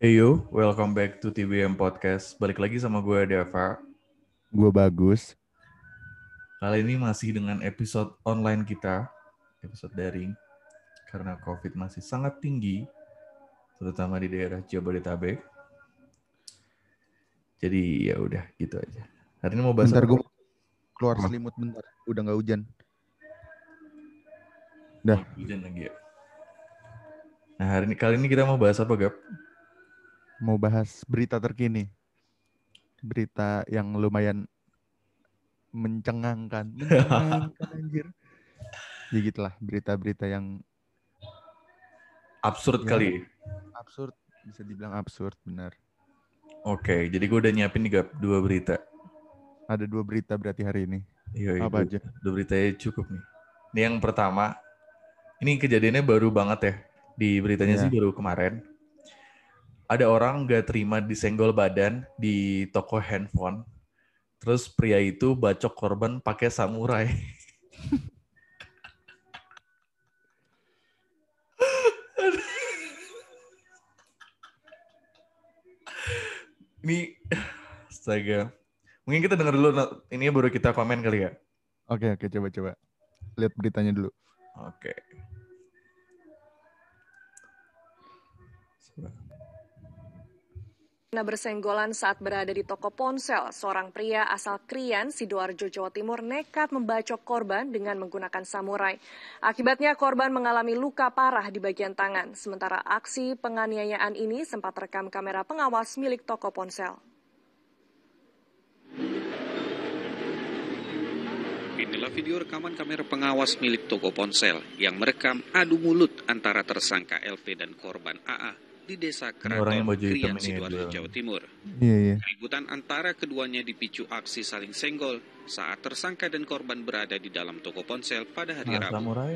Hey yo, welcome back to TBM Podcast. Balik lagi sama gue Deva. Gue bagus. Kali ini masih dengan episode online kita, episode daring. Karena COVID masih sangat tinggi, terutama di daerah Jabodetabek. Jadi ya udah gitu aja. Hari ini mau bahas Bentar gue keluar selimut bentar. Udah nggak hujan. Dah. Oh, hujan lagi ya. Nah hari ini kali ini kita mau bahas apa Gap? Mau bahas berita terkini. Berita yang lumayan mencengangkan. Mencengangkan anjir. Ya gitulah berita-berita yang Absurd Ya. kali. absurd. Bisa dibilang absurd benar. Oke, jadi gue udah nyiapin nih dua berita. Ada dua berita berarti hari ini. Iya, iya, Apa dua- aja? Dua beritanya cukup nih. Ini yang pertama, ini kejadiannya baru banget ya. Di beritanya Iya. sih baru kemarin. Ada orang nggak terima disenggol badan di toko handphone. Terus pria itu bacok korban pakai samurai. Ini, astaga. Mungkin kita dengar dulu, Nat. ini baru kita komen kali ya. Oke oke coba coba. Lihat beritanya dulu. Oke. Nah bersenggolan saat berada di toko ponsel, seorang pria asal Krian, Sidoarjo, Jawa Timur nekat membacok korban dengan menggunakan samurai. Akibatnya korban mengalami luka parah di bagian tangan, sementara aksi penganiayaan ini sempat rekam kamera pengawas milik toko ponsel. Inilah video rekaman kamera pengawas milik toko ponsel yang merekam adu mulut antara tersangka LV dan korban AA di desa Keraton, Krian, ya, Sidoarjo. Jawa Timur. Iya iya. Keributan antara keduanya dipicu aksi saling senggol saat tersangka dan korban berada di dalam toko ponsel pada hari Nah, Rabu. samurai.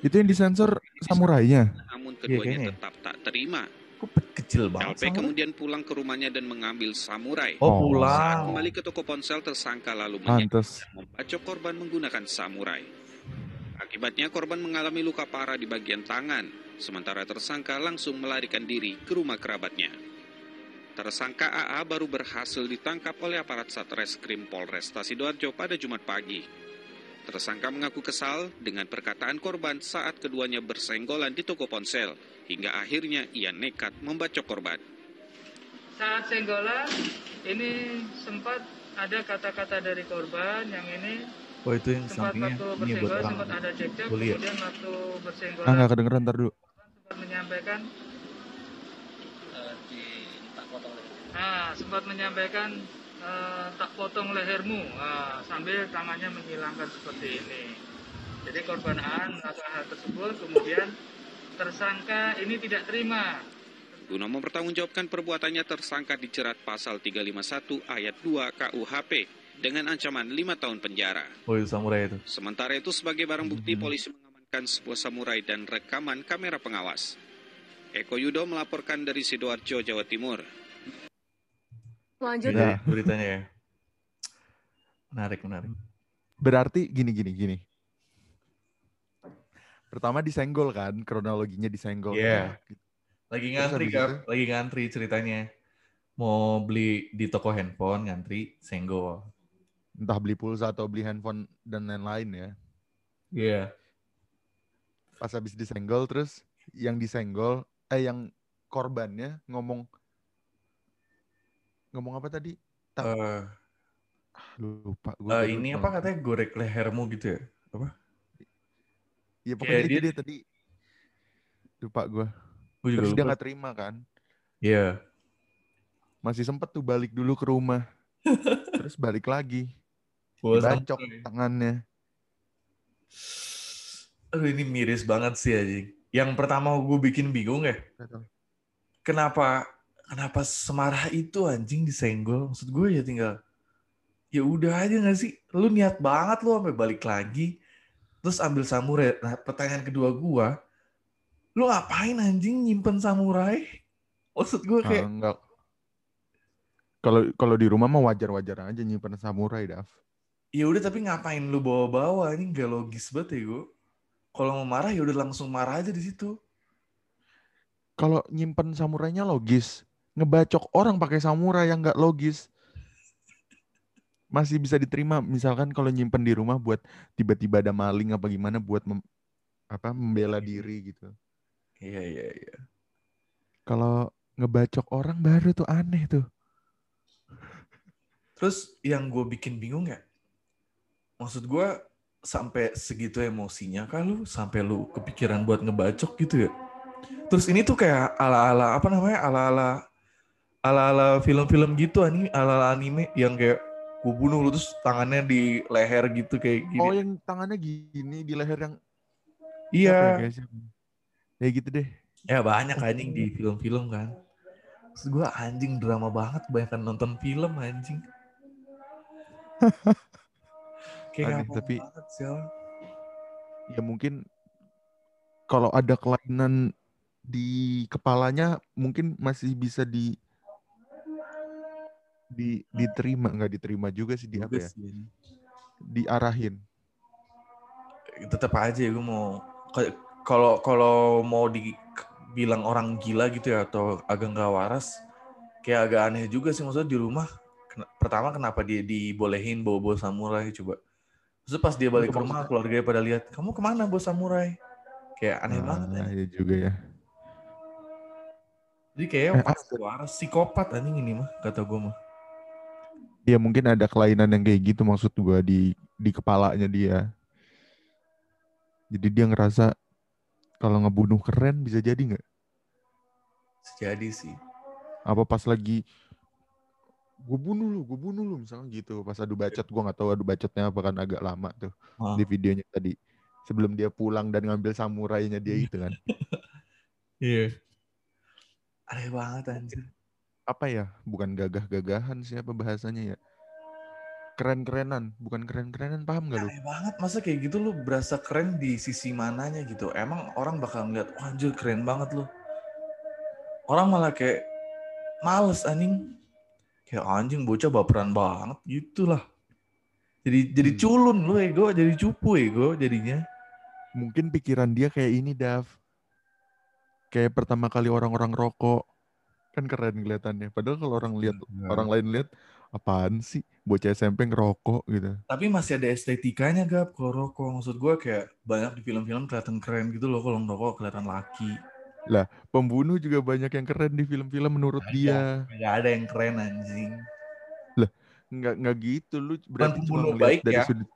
Itu yang disensor samurainya. Namun Iya, keduanya kayaknya. tetap tak terima. Kecil banget LP samurai? kemudian pulang ke rumahnya dan mengambil samurai. Oh, Oh. Saat pulang. kembali ke toko ponsel, tersangka lalu membacok korban menggunakan samurai. Akibatnya korban mengalami luka parah di bagian tangan, sementara tersangka langsung melarikan diri ke rumah kerabatnya. Tersangka AA baru berhasil ditangkap oleh aparat Satreskrim Polresta Sidoarjo pada Jumat pagi. Tersangka mengaku kesal dengan perkataan korban saat keduanya bersenggolan di toko ponsel, hingga akhirnya ia nekat membacok korban. saat senggolan ini sempat ada kata-kata dari korban yang ini Oh, itu yang sempat sampingnya. waktu Ini buat bersenggolan orang. sempat ada cekcok Boleh ya? kemudian waktu Ah bersenggolan nggak kedengeran ntar dulu. Sempat menyampaikan ah sempat menyampaikan eh, tak potong lehermu ah, sambil tangannya menghilangkan seperti ini jadi korban A melakukan hal tersebut kemudian tersangka ini tidak terima Guna mempertanggungjawabkan perbuatannya tersangka dijerat pasal 351 ayat 2 KUHP dengan ancaman 5 tahun penjara. Oh, itu samurai itu. Sementara itu sebagai barang bukti Mhm. polisi mengamankan sebuah samurai dan rekaman kamera pengawas. Eko Yudo melaporkan dari Sidoarjo, Jawa Timur. Lanjut, Ya. beritanya ya. Menarik, menarik. Berarti gini gini gini. Pertama disenggol kan, kronologinya disenggol. Iya. Nah, Lagi Terus ngantri, Kap. itu? Lagi ngantri ceritanya. Mau beli di toko handphone, ngantri, senggol. Entah beli pulsa atau beli handphone dan lain-lain ya. Iya. Pas habis disenggol terus yang disenggol eh yang korbannya ngomong ngomong apa tadi? Tak- Eh, Ah, lupa eh, gua. gua ini lupa. apa katanya gorek lehermu gitu ya? Iya pokoknya Kayak itu dia- dia tadi. Lupa gua. Gue juga Terus dia lupa. nggak terima kan. Iya. Masih sempet tuh balik dulu ke rumah. terus balik lagi. Samurai. tangannya. Aduh, ini miris banget sih anjing. Yang pertama gue bikin bingung ya. kenapa kenapa semarah itu anjing disenggol maksud gue ya tinggal ya udah aja nggak sih lu niat banget lu sampai balik lagi terus ambil samurai nah pertanyaan kedua gue lu ngapain anjing nyimpen samurai maksud gue Ah, kayak enggak. Kalau kalau di rumah mah wajar-wajar aja nyimpen samurai, Dav. ya udah tapi ngapain lu bawa-bawa ini nggak logis banget ya gue kalau mau marah ya udah langsung marah aja di situ kalau nyimpen samurainya logis, ngebacok orang pakai samurai yang nggak logis masih bisa diterima misalkan kalau nyimpen di rumah buat tiba-tiba ada maling apa gimana buat mem, apa membela diri gitu. Iya iya iya. Kalau ngebacok orang baru tuh aneh tuh. Terus yang gue bikin bingung ya, maksud gue sampai segitu emosinya kan lu sampai lu kepikiran buat ngebacok gitu ya. Terus ini tuh kayak ala-ala apa namanya ala-ala ala-ala film-film gitu ani ala-ala anime yang kayak gue bunuh lu terus tangannya di leher gitu kayak gini. Oh yang tangannya gini di leher yang iya. Ya, ya gitu deh. Ya banyak anjing di film-film kan. Terus gue anjing drama banget banyak nonton film anjing. kayak Aneh, tapi banget ya mungkin kalau ada kelainan di kepalanya mungkin masih bisa di di diterima. Nggak diterima juga sih di apa ya? diarahin. Tetap aja gue mau kalau kalau mau dibilang orang gila gitu ya atau agak nggak waras kayak agak aneh juga sih. Maksudnya di rumah pertama kenapa dia dibolehin bawa bawa samurai coba terus pas dia balik ke rumah keluarganya pada lihat kamu ke mana bawa samurai kayak aneh nah, banget ya. ya juga ya jadi kayak eh, pas waras psikopat anjing ini mah kata gue mah ya mungkin ada kelainan yang kayak gitu maksud gue di di kepalanya dia. Jadi dia ngerasa kalau ngebunuh keren bisa jadi nggak? Jadi sih. Apa pas lagi gue bunuh lu, gue bunuh lu misalnya gitu. Pas adu bacot, gue nggak tahu adu bacotnya apa kan agak lama tuh oh. di videonya tadi. Sebelum dia pulang dan ngambil samurainya dia itu kan. Iya. yeah. Aneh banget anjir apa ya bukan gagah-gagahan siapa bahasanya ya keren-kerenan bukan keren-kerenan paham gak lu? Aneh banget masa kayak gitu lu berasa keren di sisi mananya gitu emang orang bakal ngeliat wah anjir keren banget lu orang malah kayak males anjing kayak anjing bocah baperan banget gitulah jadi jadi hmm. culun lu ego jadi cupu ego jadinya mungkin pikiran dia kayak ini Dav kayak pertama kali orang-orang rokok kan keren kelihatannya. Padahal kalau orang lihat hmm. orang lain lihat apaan sih bocah SMP ngerokok gitu. Tapi masih ada estetikanya gap kalau rokok. Maksud gue kayak banyak di film-film kelihatan keren gitu loh kalau ngerokok kelihatan laki. Lah, pembunuh juga banyak yang keren di film-film menurut ada, dia. Gak ada yang keren anjing. Lah, nggak nggak gitu lu berarti Bukan pembunuh baik dari ya. sudut.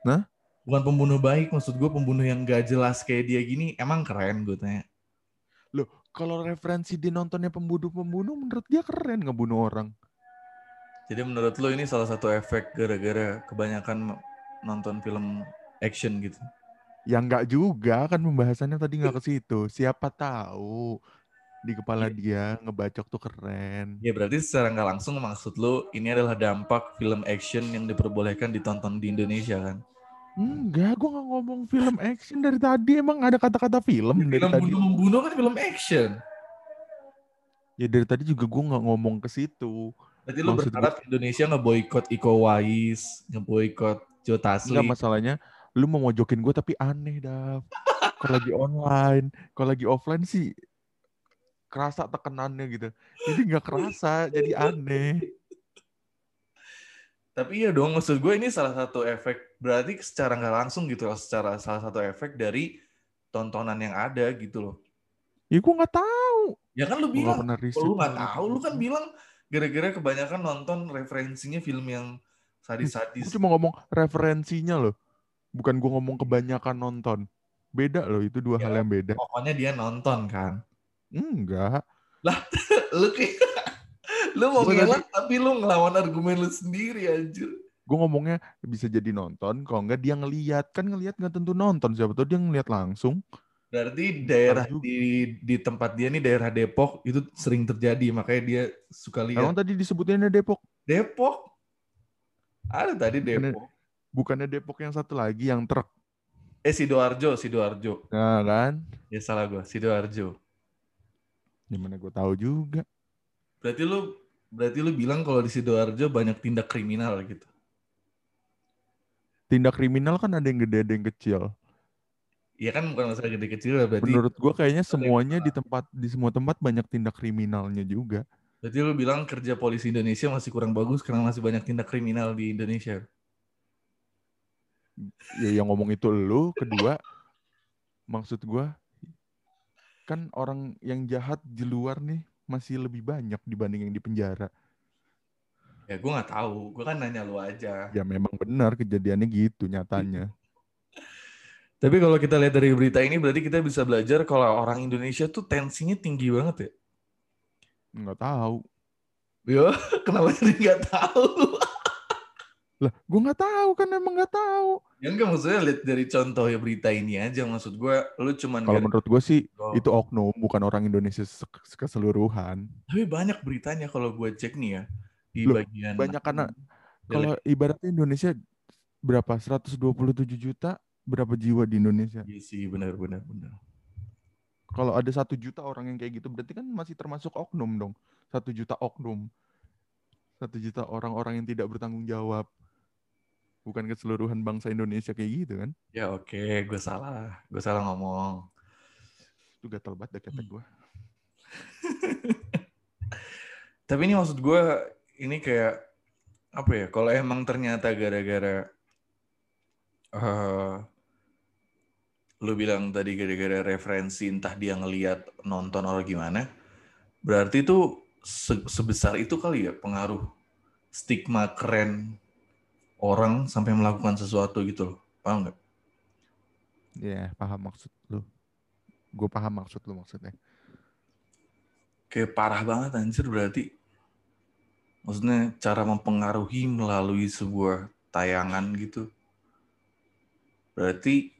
Nah? Bukan pembunuh baik, maksud gue pembunuh yang gak jelas kayak dia gini emang keren gue tanya. Loh, kalau referensi dia nontonnya pembunuh-pembunuh, menurut dia keren ngebunuh orang. Jadi menurut lo ini salah satu efek gara-gara kebanyakan nonton film action gitu? Ya enggak juga, kan pembahasannya tadi nggak ke situ. Siapa tahu di kepala yeah. dia ngebacok tuh keren. Ya berarti secara nggak langsung maksud lo ini adalah dampak film action yang diperbolehkan ditonton di Indonesia kan? Enggak, gue gak ngomong film action dari tadi. Emang ada kata-kata film ya, dari film tadi. Film bunuh kan film action. Ya dari tadi juga gue gak ngomong ke situ. Berarti lu berharap gue... Indonesia ngeboikot Iko Uwais, ngeboikot Joe Taslim. Enggak masalahnya, lu mau mojokin gue tapi aneh dah. kalau lagi online, kalau lagi offline sih kerasa tekenannya gitu. Jadi nggak kerasa, jadi aneh. Tapi iya dong, maksud gue ini salah satu efek, berarti secara nggak langsung gitu loh, secara salah satu efek dari tontonan yang ada gitu loh. Ya gue nggak tahu. Ya kan lu bilang, lu nggak tahu, lu kan bilang gara-gara kebanyakan nonton referensinya film yang sadis-sadis. Gue cuma ngomong referensinya loh, bukan gue ngomong kebanyakan nonton. Beda loh, itu dua ya, hal yang beda. Pokoknya dia nonton kan? Enggak. Lah, lu kayak lu mau ngelak tapi lu ngelawan argumen lu sendiri anjir. Gue ngomongnya bisa jadi nonton, kalau enggak dia ngeliat. Kan ngeliat nggak tentu nonton, siapa tahu dia ngeliat langsung. Berarti daerah di di tempat dia nih daerah Depok itu sering terjadi makanya dia suka lihat. Emang tadi disebutinnya Depok? Depok. Ada tadi Depok. Bukannya, Depok yang satu lagi yang truk. Eh Sidoarjo, Sidoarjo. Nah kan? Ya salah gue, Sidoarjo. Gimana gue tahu juga. Berarti lu berarti lu bilang kalau di Sidoarjo banyak tindak kriminal gitu. Tindak kriminal kan ada yang gede ada yang kecil. Iya kan bukan masalah gede kecil lah berarti. Menurut gua kayaknya semuanya di tempat di semua tempat banyak tindak kriminalnya juga. Berarti lu bilang kerja polisi Indonesia masih kurang bagus karena masih banyak tindak kriminal di Indonesia. Ya yang ngomong itu lu, kedua maksud gua kan orang yang jahat di luar nih masih lebih banyak dibanding yang di penjara. Ya gue nggak tahu, gue kan nanya lu aja. Ya memang benar kejadiannya gitu nyatanya. Tapi kalau kita lihat dari berita ini berarti kita bisa belajar kalau orang Indonesia tuh tensinya tinggi banget ya. Nggak tahu. Ya, kenapa jadi nggak tahu? Lah, gue nggak tahu kan emang nggak tahu. Ya enggak maksudnya lihat dari contoh ya berita ini aja maksud gue lu cuman Kalau menurut gue sih Oh. itu oknum bukan orang Indonesia se- keseluruhan. tapi banyak beritanya kalau gue cek nih ya di Loh, bagian banyak karena Kalau ibaratnya Indonesia berapa? 127 juta berapa jiwa di Indonesia? Iya sih benar benar benar. Kalau ada satu juta orang yang kayak gitu berarti kan masih termasuk oknum dong. Satu juta oknum. Satu juta orang-orang yang tidak bertanggung jawab. Bukan keseluruhan bangsa Indonesia kayak gitu kan. Ya oke, gue salah, gue salah ngomong. Itu gatel banget dah kata gue. Tapi ini maksud gue ini kayak apa ya? Kalau emang ternyata gara-gara eh lu bilang tadi gara-gara referensi entah dia ngeliat nonton atau gimana, berarti itu se- sebesar itu kali ya pengaruh stigma keren orang sampai melakukan sesuatu gitu loh. Paham nggak? Ya, paham maksud lu. Gue paham maksud lu maksudnya. Kayak parah banget anjir berarti. Maksudnya cara mempengaruhi melalui sebuah tayangan gitu. Berarti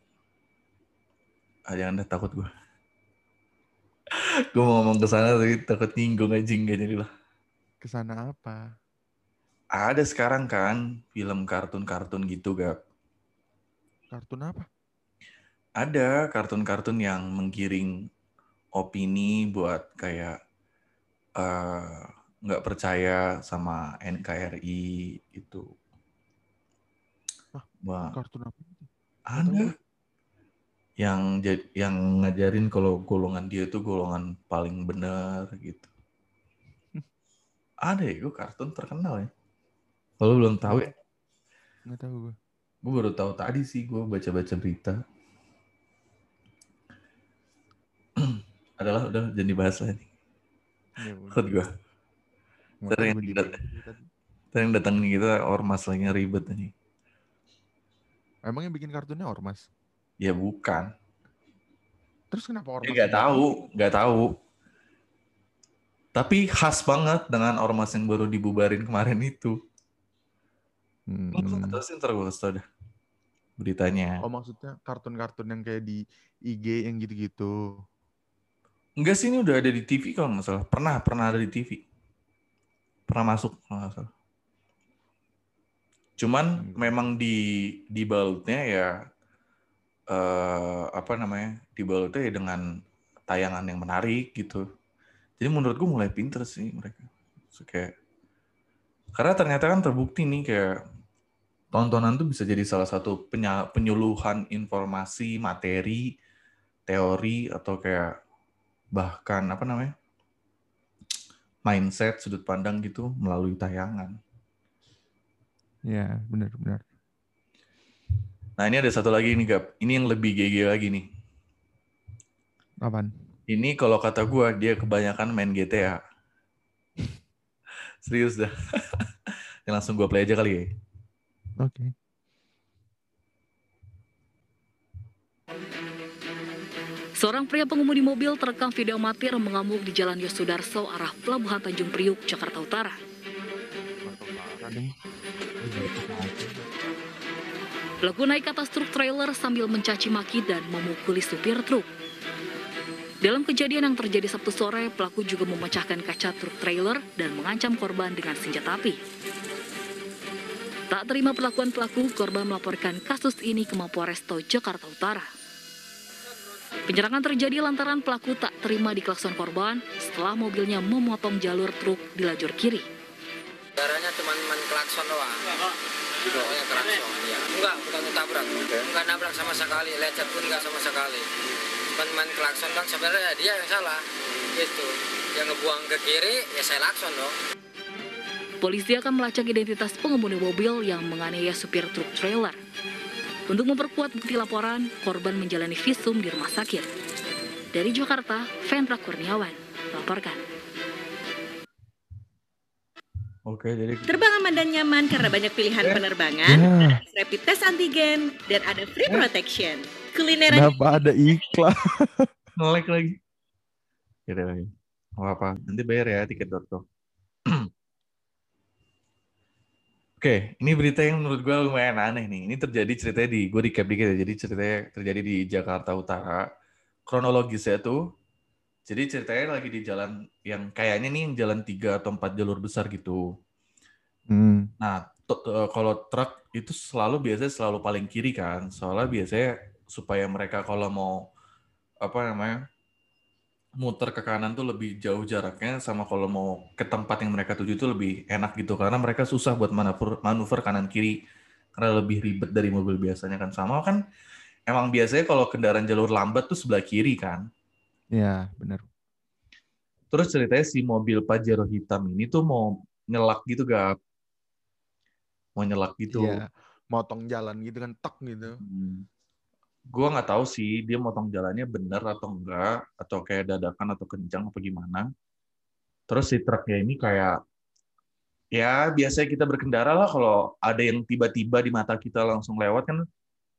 ah, jangan deh takut gue. gue mau ngomong ke sana tapi takut nyinggung aja enggak jadi lah. Ke sana apa? Ada sekarang kan film kartun-kartun gitu gak? Kartun apa? Ada kartun-kartun yang menggiring opini buat kayak eh, nggak percaya sama NKRI itu. Hah? Wah, Kartun apa? ada yang yang ngajarin kalau golongan dia itu golongan paling benar gitu. Ada ya, gue kartun terkenal ya. Kalau belum tahu ya, Nggak tahu gue. gue baru tahu tadi sih gue baca-baca berita. Adalah udah jadi bahas lah nih. Ya, gue. Di- lihat. Tadi yang datang nih kita ormas lagi ribet nih. Emang yang bikin kartunnya ormas? Ya bukan. Terus kenapa ormas? Ya nggak tahu, nggak tahu. Tapi khas banget dengan ormas yang baru dibubarin kemarin itu. Hmm. Nggak tahu sih ntar gue kasih tau dah beritanya. Oh maksudnya kartun-kartun yang kayak di IG yang gitu-gitu. Enggak sih ini udah ada di TV kalau nggak salah. Pernah, pernah ada di TV. Pernah masuk kalau nggak salah. Cuman Hmm. memang di di balutnya ya eh apa namanya? Di balutnya ya dengan tayangan yang menarik gitu. Jadi menurut gue mulai pinter sih mereka. So, kayak karena ternyata kan terbukti nih kayak tontonan tuh bisa jadi salah satu penyuluhan informasi, materi, teori atau kayak bahkan apa namanya? mindset, sudut pandang gitu melalui tayangan. Ya benar-benar. Nah, ini ada satu lagi nih, Gap. Ini yang lebih GG lagi nih. Apaan? Ini kalau kata gua dia kebanyakan main GTA. Serius dah. Ya, langsung gua play aja kali ya. Oke. Seorang pria pengemudi mobil terekam video amatir mengamuk di Jalan Yosudarso arah Pelabuhan Tanjung Priuk, Jakarta Utara. Pelaku naik atas truk trailer sambil mencaci maki dan memukuli supir truk. Dalam kejadian yang terjadi Sabtu sore, pelaku juga memecahkan kaca truk trailer dan mengancam korban dengan senjata api. Tak terima perlakuan pelaku, korban melaporkan kasus ini ke Mapolresto Jakarta Utara. Penyerangan terjadi lantaran pelaku tak terima diklakson korban setelah mobilnya memotong jalur truk di lajur kiri. Darahnya cuma main klakson doang. Pokoknya klakson, ya. Enggak, bukan ketabrak. Enggak nabrak sama sekali, lecet pun enggak sama sekali. Cuma main klakson doang, sebenarnya dia yang salah. Gitu. Yang ngebuang ke kiri, ya saya klakson dong. Polisi akan melacak identitas pengemudi mobil yang menganiaya supir truk trailer. Untuk memperkuat bukti laporan, korban menjalani visum di rumah sakit. Dari Jakarta, Vendra Kurniawan melaporkan. Oke, jadi Terbang aman dan nyaman karena banyak pilihan penerbangan, Ya, ada rapid test antigen, dan ada free protection. Kulineran kenapa ada iklan? nge-lag lagi. Gitu lagi. Nggak apa Nanti bayar ya tiket.com. Oke, ini berita yang menurut gue lumayan aneh nih. Ini terjadi ceritanya di, gue recap dikit ya. Jadi ceritanya terjadi di Jakarta Utara. Kronologisnya tuh, jadi ceritanya lagi di jalan yang kayaknya nih yang jalan tiga atau empat jalur besar gitu. Hmm, Nah, kalau truk itu selalu biasanya selalu paling kiri kan. Soalnya biasanya supaya mereka kalau mau apa namanya muter ke kanan tuh lebih jauh jaraknya sama kalau mau ke tempat yang mereka tuju itu lebih enak gitu karena mereka susah buat manuver manuver kanan kiri karena lebih ribet dari mobil biasanya kan sama kan emang biasanya kalau kendaraan jalur lambat tuh sebelah kiri kan ya benar. terus ceritanya si mobil Pajero hitam ini tuh mau nyelak gitu gak mau nyelak gitu Iya, motong jalan gitu kan, tek gitu. Hmm. Gua nggak tahu sih dia motong jalannya bener atau enggak atau kayak dadakan atau kencang apa gimana. Terus si truknya ini kayak ya biasanya kita berkendara lah kalau ada yang tiba-tiba di mata kita langsung lewat kan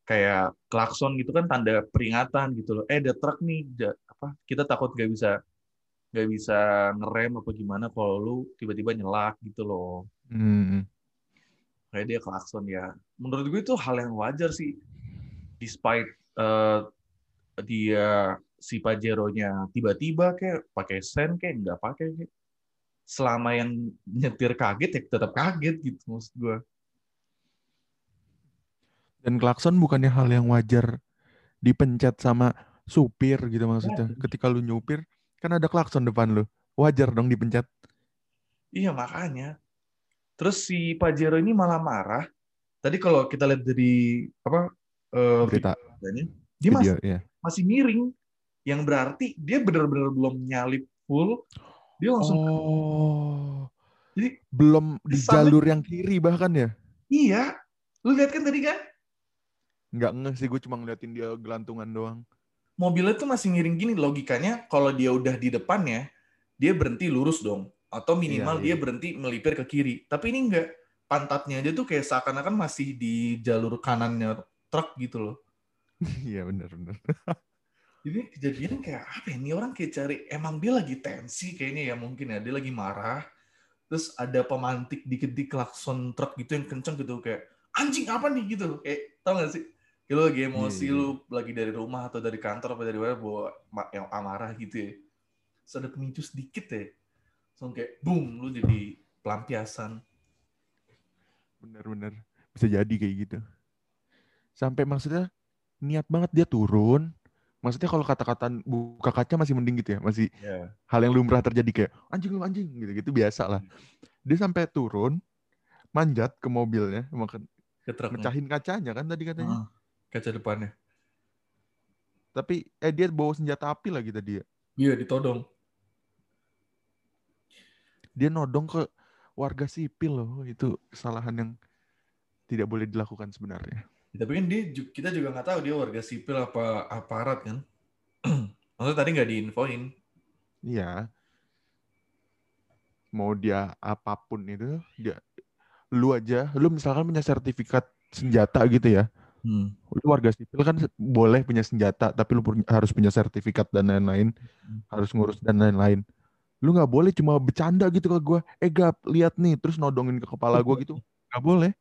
kayak klakson gitu kan tanda peringatan gitu loh. Eh ada truk nih apa kita takut nggak bisa nggak bisa ngerem apa gimana kalau lu tiba-tiba nyelak gitu loh. Hmm, kayak dia klakson ya. Menurut gue itu hal yang wajar sih. Despite eh, dia si Pajero-nya tiba-tiba kayak pakai sen kayak nggak pakai kayak. Selama yang nyetir kaget ya tetap kaget gitu maksud gue. Dan klakson bukannya hal yang wajar dipencet sama supir gitu maksudnya. Ketika lu nyupir, kan ada klakson depan lu. Wajar dong dipencet. Iya makanya. Terus si Pajero ini malah marah. Tadi kalau kita lihat dari apa eh, Berita. videonya, dia masih Video, ya. masih miring. Yang berarti dia benar-benar belum nyalip full. Dia langsung Oh. Jadi Belum di jalur yang kiri bahkan ya? iya. Lu lihat kan tadi kan? Nggak ngeh sih, gue cuma ngeliatin dia gelantungan doang. mobilnya tuh masih ngiring gini logikanya kalau dia udah di depannya dia berhenti lurus dong atau minimal Iya, dia iya. berhenti melipir ke kiri tapi ini enggak pantatnya aja tuh kayak seakan-akan masih di jalur kanannya truk gitu loh Iya bener-bener. jadi kejadian kayak apa ya? ini orang kayak cari emang dia lagi tensi kayaknya ya mungkin ya dia lagi marah terus ada pemantik dikit di klakson truk gitu yang kenceng gitu kayak anjing apa nih gitu kayak tau gak sih Kayak lu lagi emosi Iya, iya. lu lagi dari rumah atau dari kantor apa dari mana bawa yang amarah gitu ya terus ada pemicu sedikit ya langsung kayak boom lu jadi pelampiasan Bener-bener. Bisa jadi kayak gitu. Sampai maksudnya niat banget dia turun. Maksudnya kalau kata-kata buka kaca masih mending gitu ya. Masih ya hal yang lumrah terjadi kayak anjing lu anjing gitu-gitu biasa lah. Dia sampai turun, manjat ke mobilnya, makan mecahin kacanya kan tadi katanya. Ah, kaca depannya Tapi eh dia bawa senjata api lagi tadi ya. iya ditodong Dia nodong ke warga sipil loh. Itu kesalahan yang tidak boleh dilakukan sebenarnya. Ya, tapi kan dia kita juga nggak tahu dia warga sipil apa aparat kan maksudnya tadi nggak diinfoin Iya. Mau dia apa pun itu, dia lu aja, lu misalkan punya sertifikat senjata gitu ya. hmm. Lu warga sipil kan boleh punya senjata, tapi lu punya- harus punya sertifikat dan lain-lain, harus ngurus dan lain-lain. Lu nggak boleh cuma bercanda gitu ke gua. Eh gap, lihat nih, terus nodongin ke kepala gua gitu. Nggak boleh.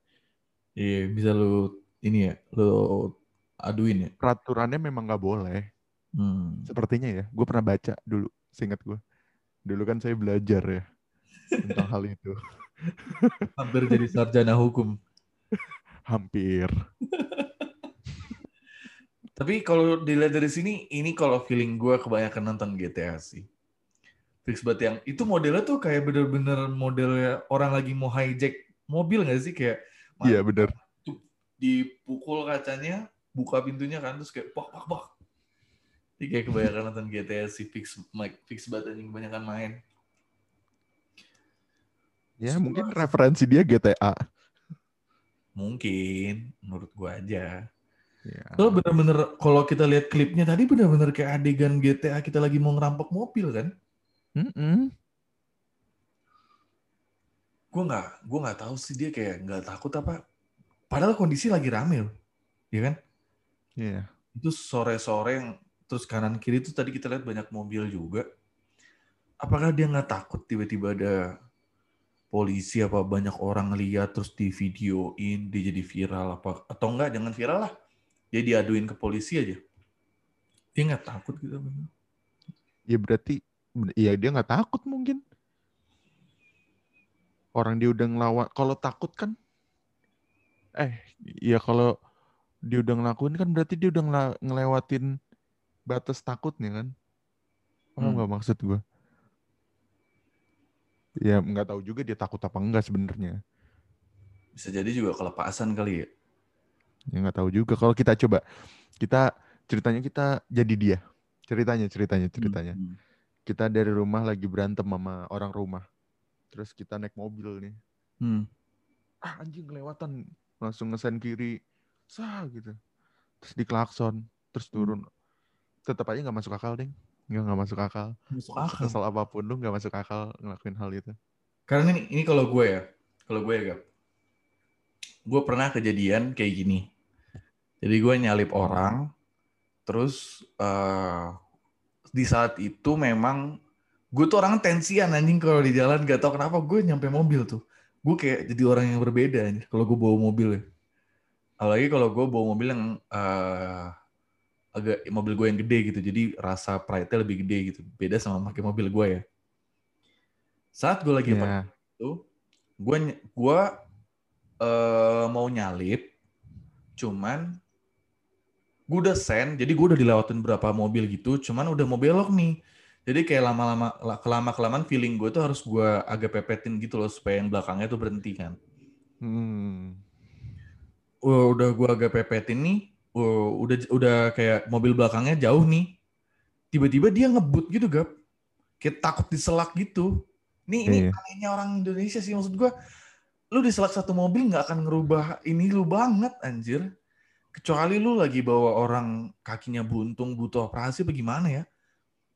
Iya, bisa lu ini ya, lu aduin ya. Peraturannya memang nggak boleh. Hmm. Sepertinya ya, gue pernah baca dulu, seingat gue. Dulu kan saya belajar ya tentang hal itu. Hampir jadi sarjana hukum. Hampir. Tapi kalau dilihat dari sini, ini kalau feeling gue kebanyakan nonton GTA sih. fix banget yang itu modelnya tuh kayak bener-bener modelnya orang lagi mau hijack mobil nggak sih kayak Iya bener. Dipukul kacanya buka pintunya kan terus kayak pak pak pak ini kayak kebanyakan nonton GTA si fix Mike fix banget anjing kebanyakan main Ya Semua- mungkin referensi dia GTA. mungkin menurut gua aja Ya. Kalau bener-bener kalau kita lihat klipnya tadi bener-bener kayak adegan GTA kita lagi mau ngerampok mobil kan Mm-mm. gue nggak gue nggak tahu sih dia kayak nggak takut apa padahal kondisi lagi rame loh ya kan Iya. itu sore-sore yang terus kanan kiri itu tadi kita lihat banyak mobil juga apakah dia nggak takut tiba-tiba ada polisi apa banyak orang lihat terus di videoin dia jadi viral apa atau enggak jangan viral lah dia diaduin ke polisi aja dia nggak takut gitu Ya berarti, ya dia nggak takut mungkin. Orang dia udah ngelawan. Kalau takut kan, eh, ya kalau dia udah ngelakuin kan berarti dia udah ngelewatin batas takutnya kan. Paham Hmm. nggak maksud gue? Ya nggak tahu juga dia takut apa enggak sebenarnya. bisa jadi juga kelepasan kali ya Ya nggak tahu juga. Kalau kita coba, kita ceritanya kita jadi dia. Ceritanya, ceritanya, ceritanya. Hmm. Kita dari rumah lagi berantem sama orang rumah. Terus kita naik mobil nih. Hmm. ah anjing kelewatan langsung ngesen kiri sah gitu. Terus diklakson terus turun. Tetap aja nggak masuk akal ding. Nggak nggak masuk akal. Masuk akal. Kesel apa pun lu nggak masuk akal ngelakuin hal itu. Karena ini, ini kalau gue ya, kalau gue ya, Gap. Gue pernah kejadian kayak gini. Jadi gue nyalip orang, terus eh, di saat itu memang gue tuh orang tensian anjing kalau di jalan. Gak tau kenapa gue nyampe mobil tuh. Gue kayak jadi orang yang berbeda anjing kalau gue bawa mobil ya. Apalagi kalau gue bawa mobil yang eh, agak mobil gue yang gede gitu, jadi rasa pride-nya lebih gede gitu. Beda sama pakai mobil gue ya. Saat gue lagi ya itu gue gue eh, mau nyalip cuman gue udah send jadi gue udah dilewatin berapa mobil gitu cuman udah mau belok nih jadi kayak lama-lama kelama kelamaan feeling gue tuh harus gue agak pepetin gitu loh supaya yang belakangnya tuh berhenti kan. Hmm. Udah gue agak pepetin nih udah udah kayak mobil belakangnya jauh nih. Tiba-tiba dia ngebut gitu gap. Kayak takut diselak gitu. Ini ini Iya. anehnya orang Indonesia sih maksud gue lu diselak satu mobil nggak akan ngerubah ini lu banget anjir. Kecuali lu lagi bawa orang kakinya buntung butuh operasi bagaimana ya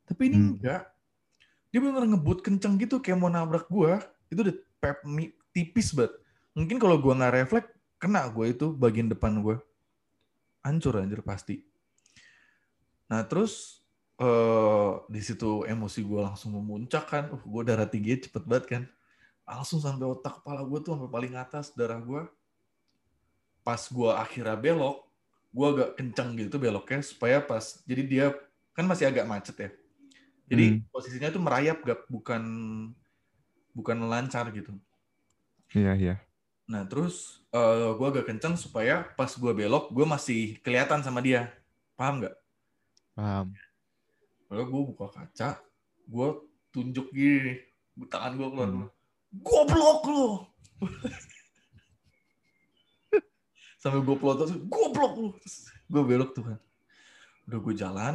tapi ini Hmm. enggak. Dia bener ngebut kenceng gitu kayak mau nabrak gua. Itu udah pep tipis banget. Mungkin kalau gua nggak refleks kena gue itu bagian depan gue hancur anjir pasti. Nah terus eh di situ emosi gue langsung memuncak kan. Uh, gue darah tinggi cepet banget kan. Langsung sampai otak kepala gue tuh sampai paling atas darah gue pas gue akhirnya belok gue agak kencang gitu beloknya supaya pas jadi dia kan masih agak macet ya jadi Hmm. posisinya tuh merayap gak bukan bukan lancar gitu iya iya Nah terus eh gue agak kenceng supaya pas gue belok gue masih kelihatan sama dia, paham nggak? paham Lalu gue buka kaca, gue tunjuk gini, tangan gue keluar, Hmm. goblok lu. Sampai gue pelotot, goblok lu. Gue belok tuh kan. Udah gue jalan,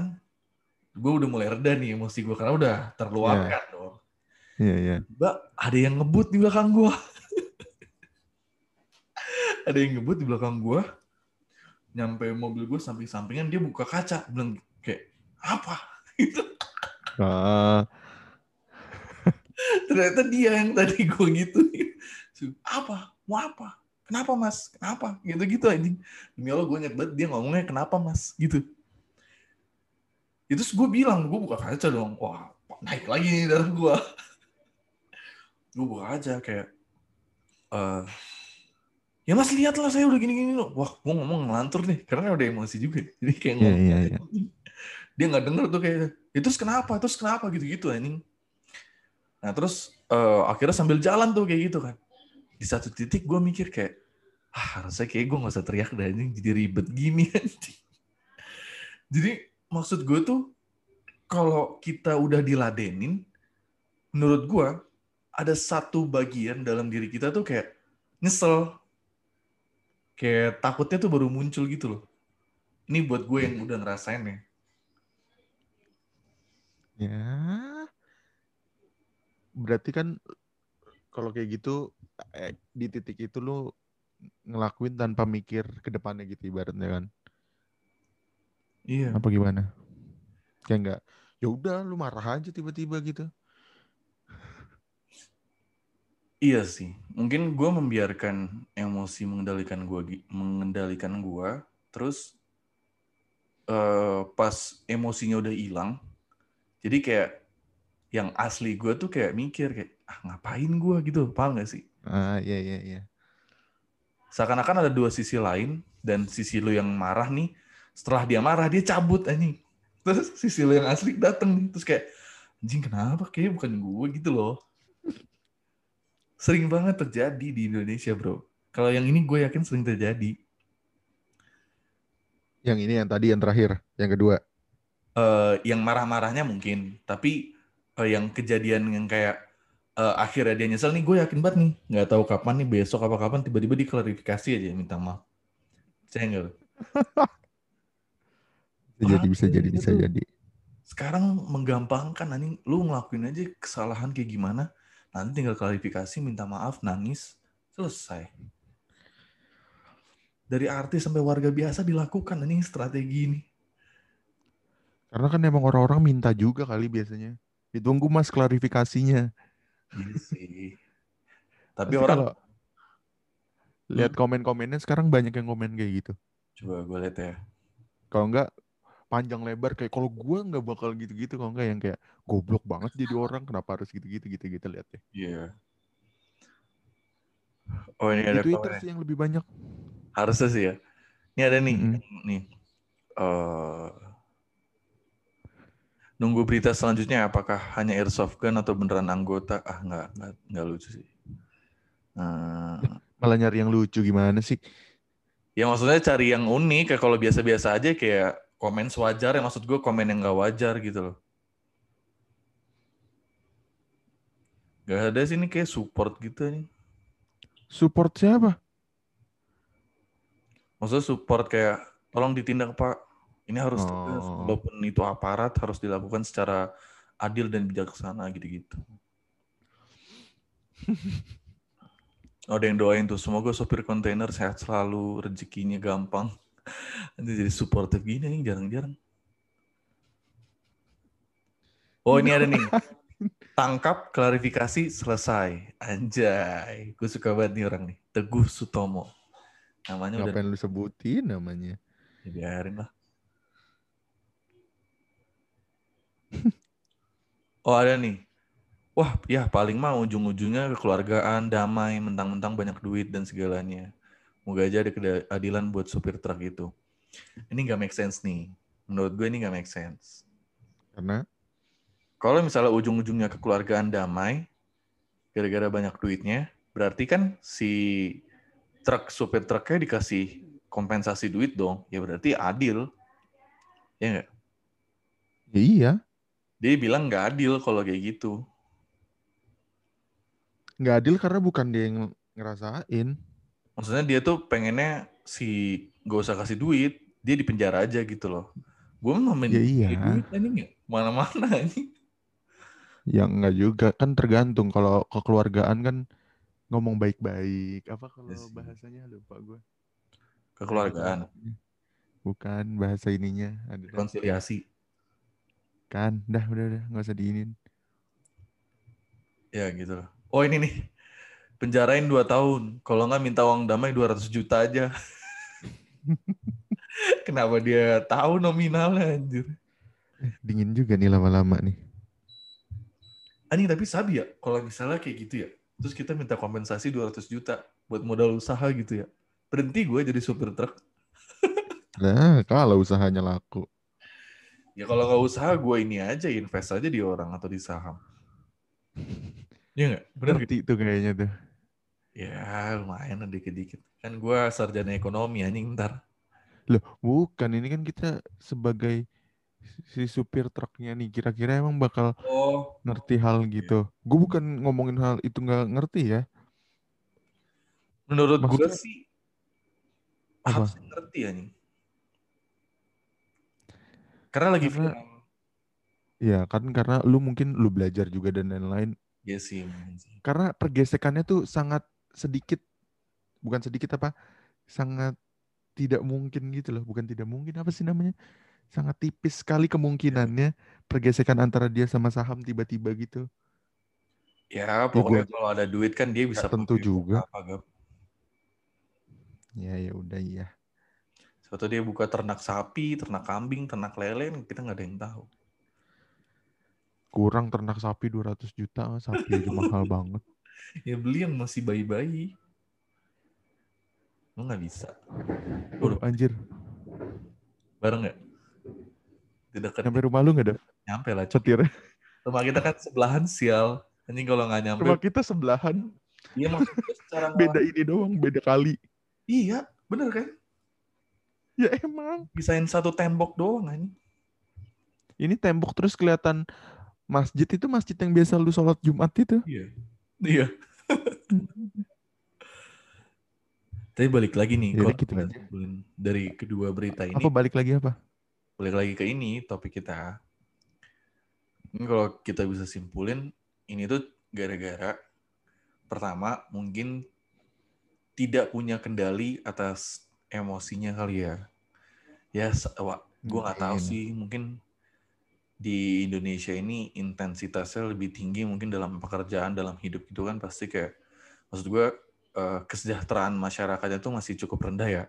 gue udah mulai reda nih emosi gue karena udah terluapkan dong. iya iya Mbak, ada yang ngebut di belakang gua. ada yang ngebut di belakang gua. Nyampe mobil gue samping-sampingan dia buka kaca, bilang kayak apa? Gitu. ah Ternyata dia yang tadi gue gitu. Apa? Mau apa? Kenapa mas? Kenapa? Gitu-gitu anjing. Demi Allah gue inget banget dia ngomongnya kenapa mas? Gitu. Itu gue bilang, gue buka kaca dong. Wah, naik lagi nih darah gue. gue buka aja kayak, eh ya mas lihat lah saya udah gini-gini loh. Wah, gue ngomong ngelantur nih. Karena udah emosi juga. Jadi kayak Iya, ngomong. iya, iya. Dia nggak denger tuh kayak, itu terus kenapa? Terus kenapa? Gitu-gitu anjing. Nah terus eh, akhirnya sambil jalan tuh kayak gitu kan. Di satu titik gue mikir kayak, ah harusnya kayak gue gak usah teriak dah anjing. Jadi ribet gini anjing. Jadi maksud gue tuh, kalau kita udah diladenin, menurut gue ada satu bagian dalam diri kita tuh kayak nyesel kayak takutnya tuh baru muncul gitu loh ini buat gue yang udah ngerasain ya Ya. Berarti kan kalau kayak gitu eh, di titik itu lu ngelakuin tanpa mikir ke depannya gitu ibaratnya kan. Iya Apa gimana? Kayak enggak ya udah lu marah aja tiba-tiba gitu. Iya sih, mungkin gue membiarkan emosi mengendalikan gue, mengendalikan gue, terus eh, pas emosinya udah hilang, jadi kayak yang asli gue tuh kayak mikir kayak ah ngapain gue gitu, paham gak sih? Ah iya iya iya. Seakan-akan ada dua sisi lain dan sisi lu yang marah nih, setelah dia marah dia cabut anjing, terus sisi lu yang asli dateng nih, terus kayak anjing kenapa kayak bukan gue gitu loh. Sering banget terjadi di Indonesia bro. Kalau yang ini gue yakin sering terjadi. Yang ini yang tadi yang terakhir, yang kedua. eh yang marah-marahnya mungkin, tapi eh, yang kejadian yang kayak eh, akhirnya dia nyesel nih, gue yakin banget nih, nggak tahu kapan nih besok apa kapan tiba-tiba diklarifikasi aja minta maaf. Saya nggak. jadi bisa jadi bisa tuh. jadi. Sekarang menggampangkan anjing, lu ngelakuin aja kesalahan kayak gimana, nanti tinggal klarifikasi, minta maaf, nangis, selesai. Dari artis sampai warga biasa dilakukan anjing strategi ini. Karena kan emang orang-orang minta juga kali biasanya. Ditunggu mas klarifikasinya. Iya sih. Tapi Pasti orang kalau lihat komen-komennya sekarang banyak yang komen kayak gitu. coba gue lihat ya. Kalau enggak panjang lebar kayak kalau gua nggak bakal gitu-gitu kalau enggak yang kayak goblok banget jadi orang kenapa harus gitu-gitu gitu-gitu lihat deh. Iya. Oh ini Di ada Twitter komen. sih yang lebih banyak. Harusnya sih ya. Ini ada nih, Mm-mm. nih. Eh, nunggu berita selanjutnya apakah hanya airsoft gun atau beneran anggota? Ah nggak nggak nggak lucu sih. Eh, Malah nyari yang lucu gimana sih? ya maksudnya cari yang unik. Kayak kalau biasa-biasa aja kayak komen sewajar ya maksud gue komen yang nggak wajar gitu loh. Gak ada sih ini kayak support gitu nih. Support siapa? Maksudnya support kayak tolong ditindak Pak. Ini harus. Oh. Walaupun itu aparat harus dilakukan secara adil dan bijaksana gitu-gitu. Ada yang doain tuh semoga sopir kontainer sehat selalu, rezekinya gampang. Nanti jadi supportive gini nih jarang-jarang. Oh ini ada nih. Tangkap, klarifikasi, selesai. Anjay. Gue suka banget nih orang nih. Teguh Sutomo. Namanya udah Ngapain lu sebutin namanya? Ya, biarin lah. oh ada nih. Wah ya paling mah ujung-ujungnya kekeluargaan, damai, mentang-mentang banyak duit dan segalanya. Moga aja ada keadilan buat supir truk itu. Ini nggak make sense nih. Menurut gue ini nggak make sense. Karena Kalau misalnya ujung-ujungnya kekeluargaan damai, gara-gara banyak duitnya, berarti kan si truk supir truknya dikasih kompensasi duit dong. Ya berarti adil. Ya nggak? ya iya, Dia bilang nggak adil kalau kayak gitu. nggak adil karena bukan dia yang ngerasain. Maksudnya dia tuh pengennya si gak usah kasih duit, dia di penjara aja gitu loh. Gue mau main Ya iya. duit anjing ya. Mana-mana anjing. Ya enggak juga kan tergantung kalau kekeluargaan kan ngomong baik-baik. Apa kalau Iya sih. bahasanya lupa gue. Kekeluargaan, Bukan bahasa ininya ada dah. konsiliasi. kan. Dah udah udah nggak usah diinin. Ya gitu loh. Oh ini nih. Penjarain 2 tahun. Kalau nggak minta uang damai 200 juta aja. Kenapa dia tahu nominalnya anjir. Dingin juga nih lama-lama nih. Anjing tapi sabi ya. Kalau misalnya kayak gitu ya. Terus kita minta kompensasi 200 juta buat modal usaha gitu ya. Berhenti gue jadi supir truk. Nah, kalau usahanya laku. Ya kalau nggak usaha gue ini aja invest aja di orang atau di saham. Iya nggak? Bener gitu? Ngerti tuh kayaknya tuh. Ya lumayan dikit-dikit. Kan gue sarjana ekonomi anjing ntar. Loh, bukan. Ini kan kita sebagai si supir truknya nih kira-kira emang bakal Oh, ngerti hal gitu. Gue bukan ngomongin hal itu nggak ngerti ya. menurut gue sih Apa? harus ngerti ya nih. Karena lagi Karena- viral. Ya kan karena lu mungkin lu belajar juga dan lain-lain. Iya mungkin sih. Karena pergesekannya tuh sangat sedikit, bukan sedikit apa, sangat tidak mungkin gitu loh. Bukan tidak mungkin apa sih namanya? Sangat tipis sekali kemungkinannya pergesekan antara dia sama saham tiba-tiba gitu. Ya, pokoknya gua- kalau ada duit kan dia bisa tentu juga. Apa, Gap. Ya ya udah iya. Suatu dia buka ternak sapi, ternak kambing, ternak lele, kita nggak ada yang tahu. Kurang ternak sapi 200 juta, sapi aja mahal banget. Ya beli yang masih bayi-bayi. Lo nggak bisa. Oh, anjir. Bareng nggak? Tidak kan Sampai rumah lu nggak ada nyampe lah. Setirnya? Rumah kita kan sebelahan sial. Anjing kalau nggak nyampe. Rumah kita sebelahan, Iya maksudnya secara beda ini doang, beda kali. Iya, bener kan? Ya emang. Bisain satu tembok doang anjing. Ini tembok terus kelihatan masjid itu masjid yang biasa lu sholat Jumat itu. Iya. Iya. Tapi balik lagi nih, Jadi kalau gitu kita aja. simpulin dari kedua berita ini, Apa balik lagi apa? balik lagi ke ini topik kita. Ini kalau kita bisa simpulin, ini tuh gara-gara pertama mungkin tidak punya kendali atas emosinya kali ya. Ya, gue nggak tahu Mungkin. sih, mungkin di Indonesia ini intensitasnya lebih tinggi mungkin dalam pekerjaan, dalam hidup itu kan pasti kayak, maksud gue eh, kesejahteraan masyarakatnya tuh masih cukup rendah ya.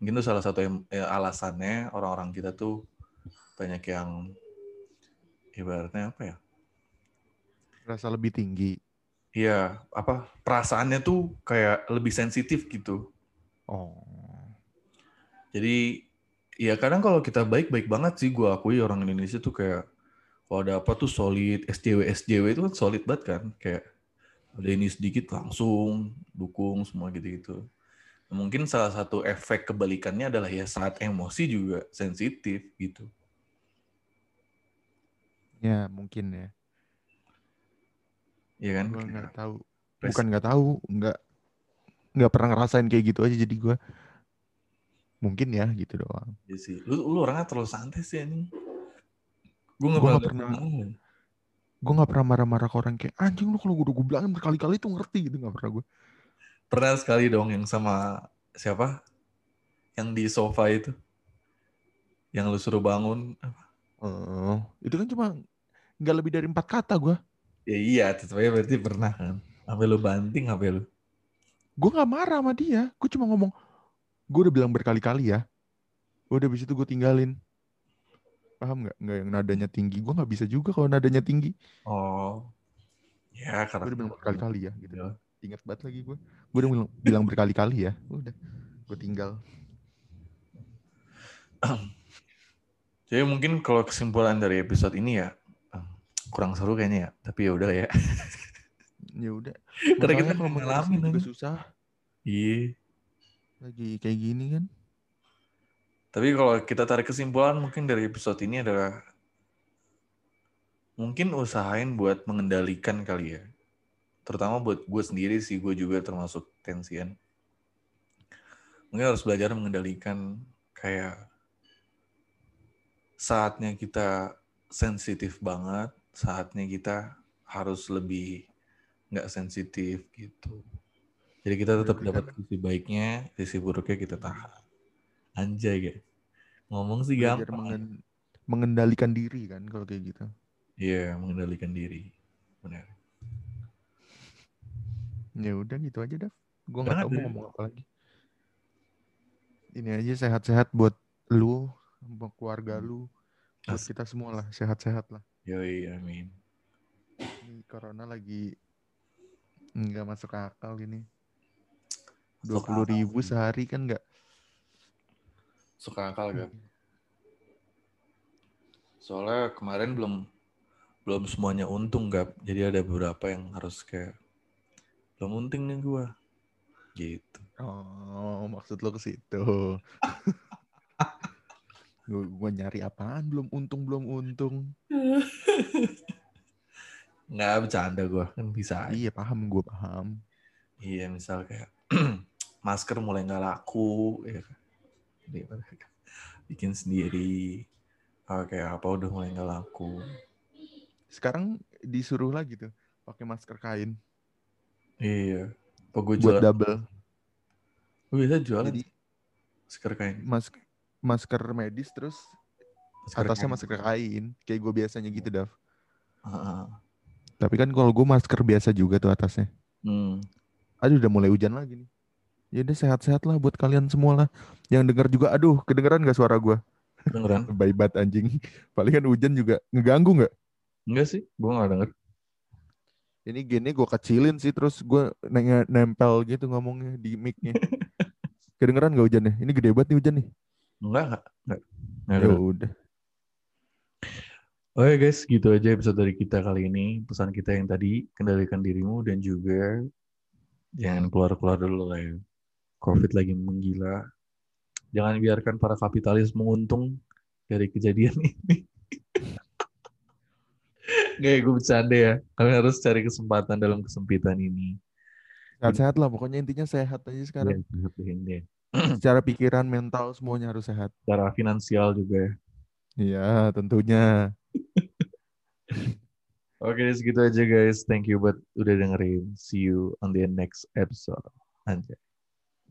Mungkin itu salah satu em- eh, alasannya orang-orang kita tuh banyak yang ibaratnya apa ya? Rasa lebih tinggi. Iya, apa perasaannya tuh kayak lebih sensitif gitu. Oh. Jadi ya kadang kalau kita baik-baik banget sih gue akui orang Indonesia tuh kayak kalau ada apa tuh solid SJW SJW itu kan solid banget kan kayak ada ini sedikit langsung dukung semua gitu-gitu. Mungkin salah satu efek kebalikannya adalah ya saat emosi juga sensitif gitu. Ya mungkin ya. Iya kan? Gue nggak tahu. Bukan nggak tahu, nggak nggak pernah ngerasain kayak gitu aja jadi gue mungkin ya gitu doang. Iya sih. Lu, lu orangnya terlalu santai sih ini. Gue nggak Gua pernah. nggak pernah- Gue nggak pernah marah-marah ke orang kayak anjing lu kalau gue udah gue bilangin berkali-kali tuh ngerti gitu nggak pernah gue. Pernah sekali dong yang sama siapa? Yang di sofa itu. Yang lu suruh bangun. Oh, itu kan cuma nggak lebih dari empat kata gue. Ya iya, tetep aja berarti pernah kan. Sampai lu banting HP lu. Gue nggak marah sama dia. Gue cuma ngomong, gue udah bilang berkali-kali ya. Udah habis itu gue tinggalin. Paham nggak? Nggak yang nadanya tinggi. Gue nggak bisa juga kalau nadanya tinggi. Oh. Ya, Gue karena udah bilang berkali-kali ya. Gitu. Iya. Ingat banget lagi gue. Gue udah bilang, bilang berkali-kali ya. Udah. Gue tinggal. Jadi mungkin kalau kesimpulan dari episode ini ya kurang seru kayaknya ya. Tapi ya udah ya. Ya udah. Karena kita kalau mau ngalamin juga kan. susah. Iya. Lagi kayak gini kan. Tapi kalau kita tarik kesimpulan mungkin dari episode ini adalah mungkin usahain buat mengendalikan kali ya. Terutama buat gue sendiri sih, gue juga termasuk tensian. Mungkin harus belajar mengendalikan kayak saatnya kita sensitif banget, saatnya kita harus lebih nggak sensitif gitu. Jadi kita tetap dapat sisi baiknya, sisi buruknya kita tahan. Anjay guys. Ngomong sih Belajar gampang. mengen- mengendalikan diri kan kalau kayak gitu. Iya, mengendalikan diri. Benar. Ya udah gitu aja Dav. Gue nggak tahu mau ngomong apa lagi. Ini aja sehat-sehat buat lu, buat keluarga lu, buat As- kita semua lah sehat-sehat lah. Yoi, amin. Ini corona lagi nggak masuk akal ini. Dua puluh ribu sehari kan nggak? Suka akal gak? Soalnya kemarin belum belum semuanya untung gap. Jadi ada beberapa yang harus kayak belum untung nih gua. Gitu. Oh, maksud lo ke situ. Gue, gue nyari apaan? Belum untung, belum untung. Nggak bercanda gue kan bisa. Iya paham, gue paham. Iya misal kayak masker mulai nggak laku, ya kan. Bikin sendiri. Oh, kayak apa udah mulai nggak laku. Sekarang disuruh lagi tuh pakai masker kain Iya. Apa gue buat jualan? double. Gue bisa jualan Jadi masker kain. mas masker medis terus Masker atasnya kain. masker kain kayak gue biasanya gitu Dav. Heeh. Tapi kan kalau gue masker biasa juga tuh atasnya. Hmm. Aduh udah mulai hujan lagi nih. Ya udah sehat-sehat lah buat kalian semua lah. Yang denger juga, aduh kedengeran gak suara gue? Dengeran? Bye bat anjing. Palingan hujan juga ngeganggu nggak? Enggak sih, gue nggak denger. Ini gini gue kecilin sih terus gue nempel gitu ngomongnya di mic-nya. Kedengeran gak hujannya? Ini gede banget nih hujan nih. Enggak, enggak. enggak. Nggak Ya udah. Oke guys, gitu aja episode dari kita kali ini. Pesan kita yang tadi, kendalikan dirimu dan juga jangan keluar-keluar dulu lah ya. Covid lagi menggila. Jangan biarkan para kapitalis menguntung dari kejadian ini. Gak gue bercanda ya. Kalian harus cari kesempatan dalam kesempitan ini. Sehat-sehat lah pokoknya intinya sehat aja sekarang. Ya, sehat ini. Secara pikiran, mental semuanya harus sehat. Secara finansial juga ya. Iya tentunya. Oke, segitu aja guys. Thank you buat udah dengerin. See you on the next episode. Anjay.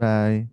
拜